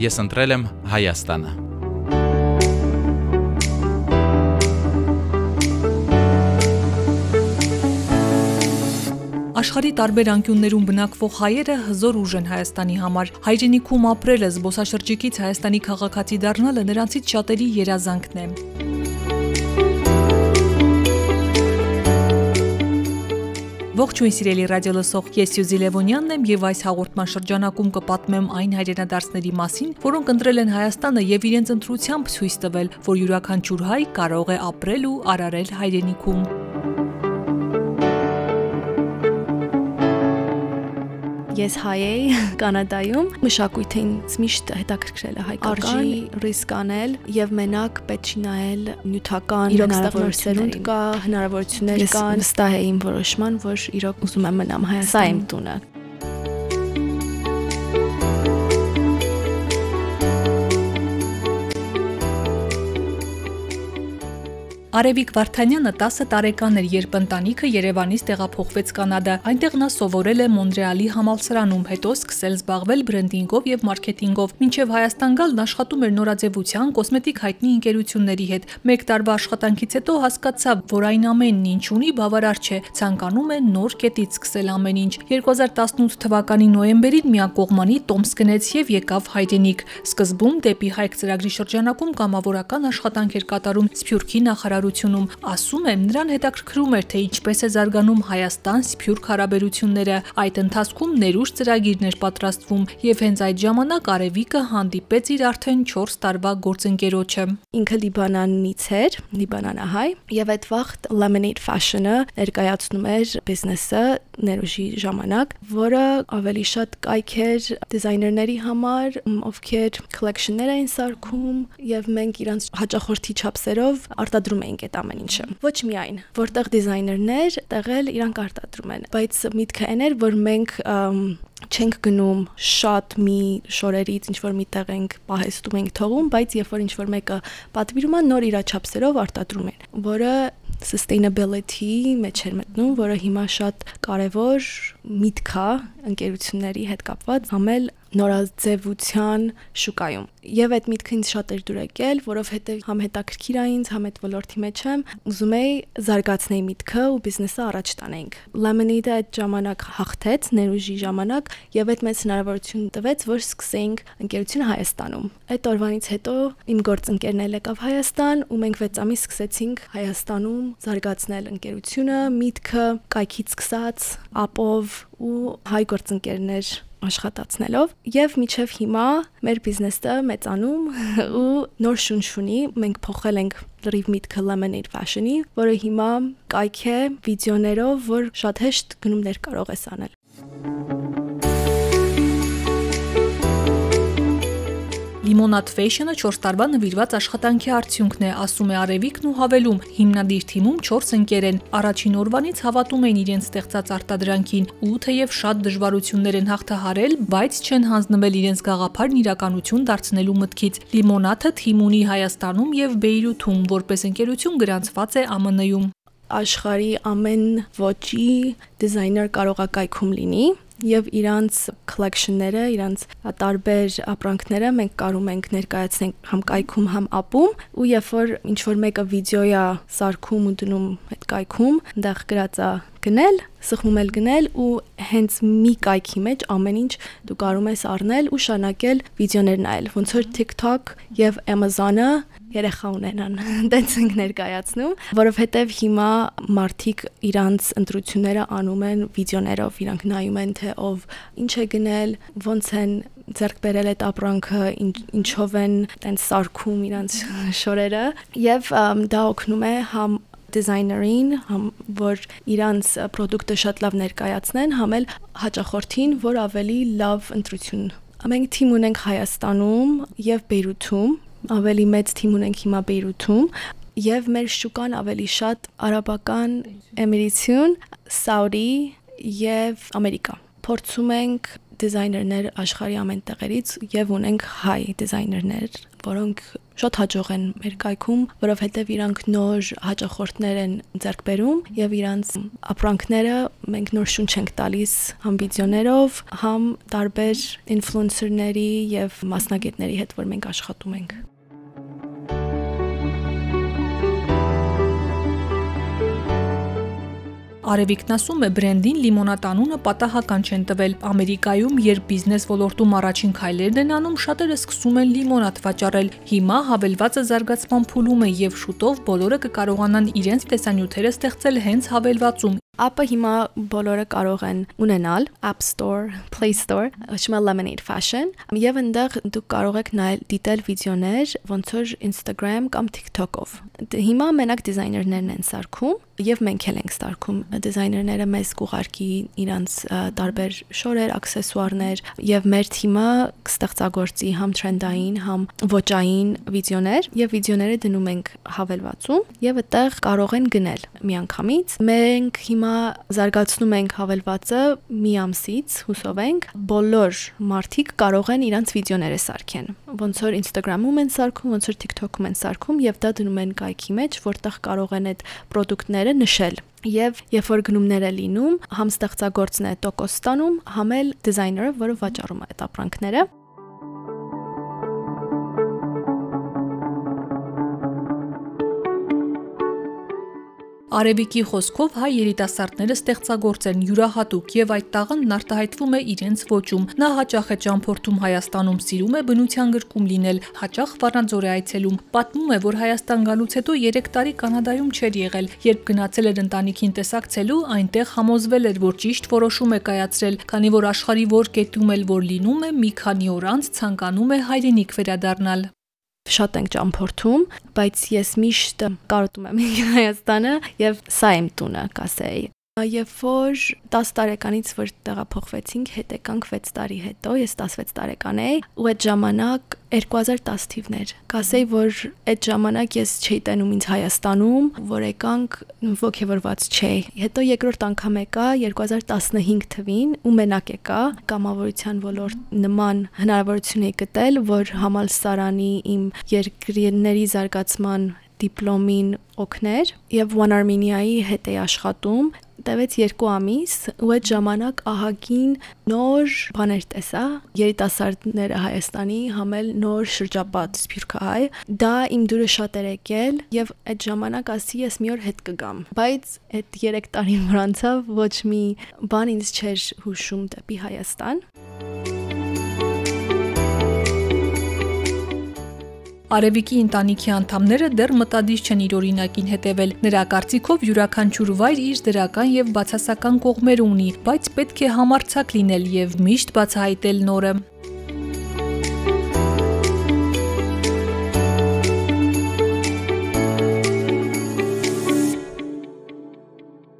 ես ընտրել եմ Հայաստանը։ Աշխարի տարբեր անկյուններում բնակվող հայերը հզոր ուժ են Հայաստանի համար։ Հայրենիքում ապրելը, զբոսաշրջիկից Հայաստանի քաղաքացի դառնալը նրանցից շատերի երազանքն է։ Ողջույն սիրելի ռադիոլսող, ես Սյուզի Լևոնյանն եմ եւ այս հաղորդման շրջանակում կպատմեմ այն հայրենադարձների մասին, որոնք ընտրել են Հայաստանը եւ իրենց ընտրությամբ ցույց տվել, որ յուրաքանչյուր հայ կարող է ապրել ու արարել հայրենիքում։ Ես հայ եի Կանադայում։ Մշակույթը ինձ միշտ հետաքրքրել է հայկական։ Արժի ռիսկ անել եւ մենակ պետք չի նայել նյութական հնարավորություններ կա, հնարավորություններ կան։ Ես վստահ եմ որոշման, որ իրոք ուզում եմ մնամ Հայաստանում։ Սա իմ տունը։ Արևիկ Վարդանյանը 10 տարեկան էր, երբ ընտանիքը Երևանից տեղափոխվեց Կանադա։ Այնտեղ նա սովորել է Մոնրեալի համալսարանում, հետո սկսել զբաղվել բրենդինգով եւ մարքեթինգով։ Մինչեւ Հայաստան գալն աշխատում էր նորաձևության, կոսմետիկ հայտնի ընկերությունների հետ։ Մեկ տարվա աշխատանքից հետո հասկացավ, որ այն ամենն ինչ ունի բավարար չէ, ցանկանում է նոր կետից սկսել ամեն ինչ։ 2018 թվականի նոյեմբերին միակողմանի տոմս գնեց եւ եկավ հայրենիք։ Սկզբում դեպի հայք ծրագրի շրջանակում կամավորական աշխատանք էր կատարում Սփյուռքի նախարար հայտարարությունում ասում է, նրան հետաքրքրում էր, թե ինչպես է զարգանում Հայաստան-Սփյուռք հարաբերությունները։ Այդ ընթացքում ներուժ ծրագիրն էր պատրաստվում եւ հենց այդ ժամանակ Արևիկը հանդիպեց իր արդեն 4 տարվա գործընկերոջը։ Ինքը Լիբանանից էր, Լիբանանահայ, եւ այդ վաղ Lemonade Fashion-ը ներկայացնում էր բիզնեսը ներուժի ժամանակ, որը ավելի շատ կայք էր դիզայներների համար, ովքեր collection-ներ էին սարքում եւ մենք իրանց հաճախորդի չափսերով արտադրում էինք այդ ամեն ինչը։ Ոչ միայն, որտեղ դիզայներներ տեղել իրանք արտադրում են, բայց միտքը այն էր, որ մենք չենք գնում շատ մի շորերից ինչ որ միտեղ ենք պահեստում ենք թողում, բայց երբ որ ինչ որ մեկը պատվիրում է նոր իրաչափսերով արտադրում են, որը sustainability մեջ էր մտնում, որը հիմա շատ կարևոր միտք է ընկերությունների հետ կապված, համել նորաձևության շուկայում։ Եվ այդ միտքը ինձ շատ էր դուր եկել, որովհետև համ հետաքրքիր է ինձ, համ այդ ոլորտի մեջ եմ, ուզում էի զարգացնել միտքը ու բիզնեսը առաջ տանենք։ Lemonade-ը այդ ժամանակ հաղթեց ներուժի ժամանակ եւ այդ մեծ հնարավորություն տվեց, որ սկսենք ընկերությունը Հայաստանում։ Այդ օրվանից հետո իմ գործընկերն էլ եկավ Հայաստան ու մենք 6 ամիս սկսեցինք Հայաստանում զարգացնել ընկերությունը, միտքը կայքից սկսած, ապով ու հայ գործընկերներ աշխատացնելով եւ միջև հիմա մեր բիզնեսը մեծանում ու նոր շունչ ունի մենք փոխել ենք լրիվ միտքը lemonade fashion-ի որը հիմա կայք է վիդեոներով որ շատ հեշտ գնումներ կարող ես անել Limonad Fashion-ը 4 տարվա նվիրված աշխատանքի արդյունքն է, ասում է Արևիկն ու հավելում. հիմնադիր թիմում 4 ընկեր են։ Առաջին օրվանից հավատում են իրենց ստեղծած արտադրանքին ու թեև շատ դժվարություններ են հաղթահարել, բայց չեն հանձնվել իրենց գաղափարն իրականություն դարձնելու մտքից։ Limonad-ը թիմ ունի Հայաստանում եւ Բեյրութում, որպես ընկերություն գրանցված է ԱՄՆ-ում աշխարի ամեն ոճի դիզայներ կարող է կայքում լինի եւ իրանց collection-ները, իրանց տարբեր ապրանքները մենք կարում ենք ներկայացնենք համ կայքում, համ ապում ու երբ որ ինչ որ մեկը վիդեոյա սարքում ու դնում այդ կայքում, այնտեղ գրած է գնել, սխմում էլ գնել ու հենց մի կայքի մեջ ամեն ինչ դու կարող ես առնել ու շանակել վիդեոներ նայել։ Ոնց որ TikTok եւ Amazon-ը երեխա ունենան։ Դենց ենք ներկայացնում, որովհետև հիմա մարդիկ իրանց ընտրությունները անում են վիդեոներով, իրանք նայում են թե ով ինչ է գնել, ոնց են ձեռք բերել այդ ապրանքը, ինչ, ինչով են տենց սարքում իրանց շորերը եւ դա օգնում է համ դիզայներին, համ որ իրանց product-ը շատ լավ ներկայացնեն, համ էլ հաճախորդին, որ ավելի լավ ընտրություն։ Մենք թիմ ունենք Հայաստանում եւ Բեյրութում, ավելի մեծ թիմ ունենք հիմա Բեյրութում եւ մեր շուկան ավելի շատ արաբական էմիրություն, Սաուդի եւ Ամերիկա։ Փորձում ենք դիզայներներ աշխարհի ամեն տեղերից եւ ունենք հայ դիզայներներ, որոնք շատ հաջող են մեր կայքում, որովհետև իրանք նոր հաճախորդներ են ձեռք բերում եւ իրանք ապրանքները մենք նոր շունչ ենք տալիս համ վիդեոներով, համ տարբեր ինֆլուենսերների եւ մասնագետների հետ, որ մենք աշխատում ենք։ Արևիկն ասում է, բրենդին լիմոնադ անունը պատահական չեն տվել։ Ամերիկայում, երբ բիզնես ոլորտում առաջին քայլերն են անում, շատերը սկսում են լիմոնադ վաճառել։ Հիմա հավելվածը զարգացման փուլում է եւ շուտով բոլորը կկարողանան իրենց տեսանյութերը ստեղծել հենց հավելվածում, Ապը հիմա բոլորը կարող են ունենալ App Store, Play Store, եմ Lemonade Fashion, եւ այնտեղ դուք կարող եք նայել դիտել վիդեոներ, ոնց որ Instagram կամ TikTok-ով։ Հիմա մենակ դիզայներներն են սարքում եւ մենք էլ ենք սարքում դիզայներները մեզ կուղարկի իրանց տարբեր շորեր, աքսեսուարներ եւ մեր թիմը կստեղծագործի համ տրենդային, համ ոճային վիդեոներ եւ վիդեոները դնում ենք հավելվածում եւ այդտեղ կարող են գնել միանգամից։ Մենք հիմա զարգացնում ենք հավելվածը մի ամսից, հուսով ենք, բոլոր մարդիկ կարող են իրանց վիդեոները սարքեն։ Ոնց որ Instagram-ում են սարքում, ոնց որ TikTok-ում են սարքում եւ դա դնում են կայքի մեջ, որտեղ կարող են այդ ապրանքները նշել Եվ երբ որ գնումներ է լինում, համ ստեղծագործն է տոկոս ստանում, համ էլ դիզայները, որը վաճառում է այդ ապրանքները։ Արևիկի խոսքով հայ երիտասարդները ստեղծագործ են յուրահատուկ եւ այդ տաղանդն արտահայտվում է իրենց ոճում։ Նա հաճախ է ճամփորդում Հայաստանում, սիրում է բնության գրկում լինել, հաճախ Վառանձոր է այցելում։ Պատմում է, որ Հայաստան գալուց հետո 3 տարի Կանադայում չէր եղել, երբ գնացել էր ընտանիքին տեսակցելու, այնտեղ համոզվել էր, որ ճիշտ որոշում է կայացրել, քանի որ աշխարի որ կետում էլ որ լինում է, մի քանի օր անց ցանկանում է հայրենիք վերադառնալ շատ ենք ճամփորդում, բայց ես միշտ կարոտում եմ Հայաստանը եւ սա իմ տունը, կասեի։ Երբ որ 10 տարեկանից որ տեղափոխվեցինք, հետ եկանք 6 տարի հետո, ես 16 տարեկան էի, ու այդ ժամանակ 2010 թիվներ։ Կասեի, որ այդ ժամանակ ես չէի տենում ինձ Հայաստանում, որ եկանք ողջևորված չէի։ Հետո երկրորդ անգամ եկա 2015 թվին ու մենակ եկա կամավորության ոլորտ նման հնարավորություն էի գտել, որ համալսարանի իմ երկրների զարգացման դիպլոմին օգներ եւ One Armenia-ի հետ էի աշխատում տևեց 2 ամիս ու այդ ժամանակ ահագին նոր բաներ տեսա երիտասարդները Հայաստանի համել նոր շրջապատ Սփյուռքահայ դա իմ դուրը շատ էր եկել եւ այդ ժամանակ ասի ես մի օր հետ կգամ բայց այդ 3 տարին որ անցավ ոչ մի բան ինձ չէր հուշում դեպի Հայաստան Արևիկի ընտանիքի անդամները դեռ մտադիր չեն իր օրինակին հետևել։ Նրա կարծիքով յուրաքանչյուր վայր իր դրական եւ բացասական կողմեր ունի, բայց պետք է համարցակ լինել եւ միշտ բացահայտել նորը։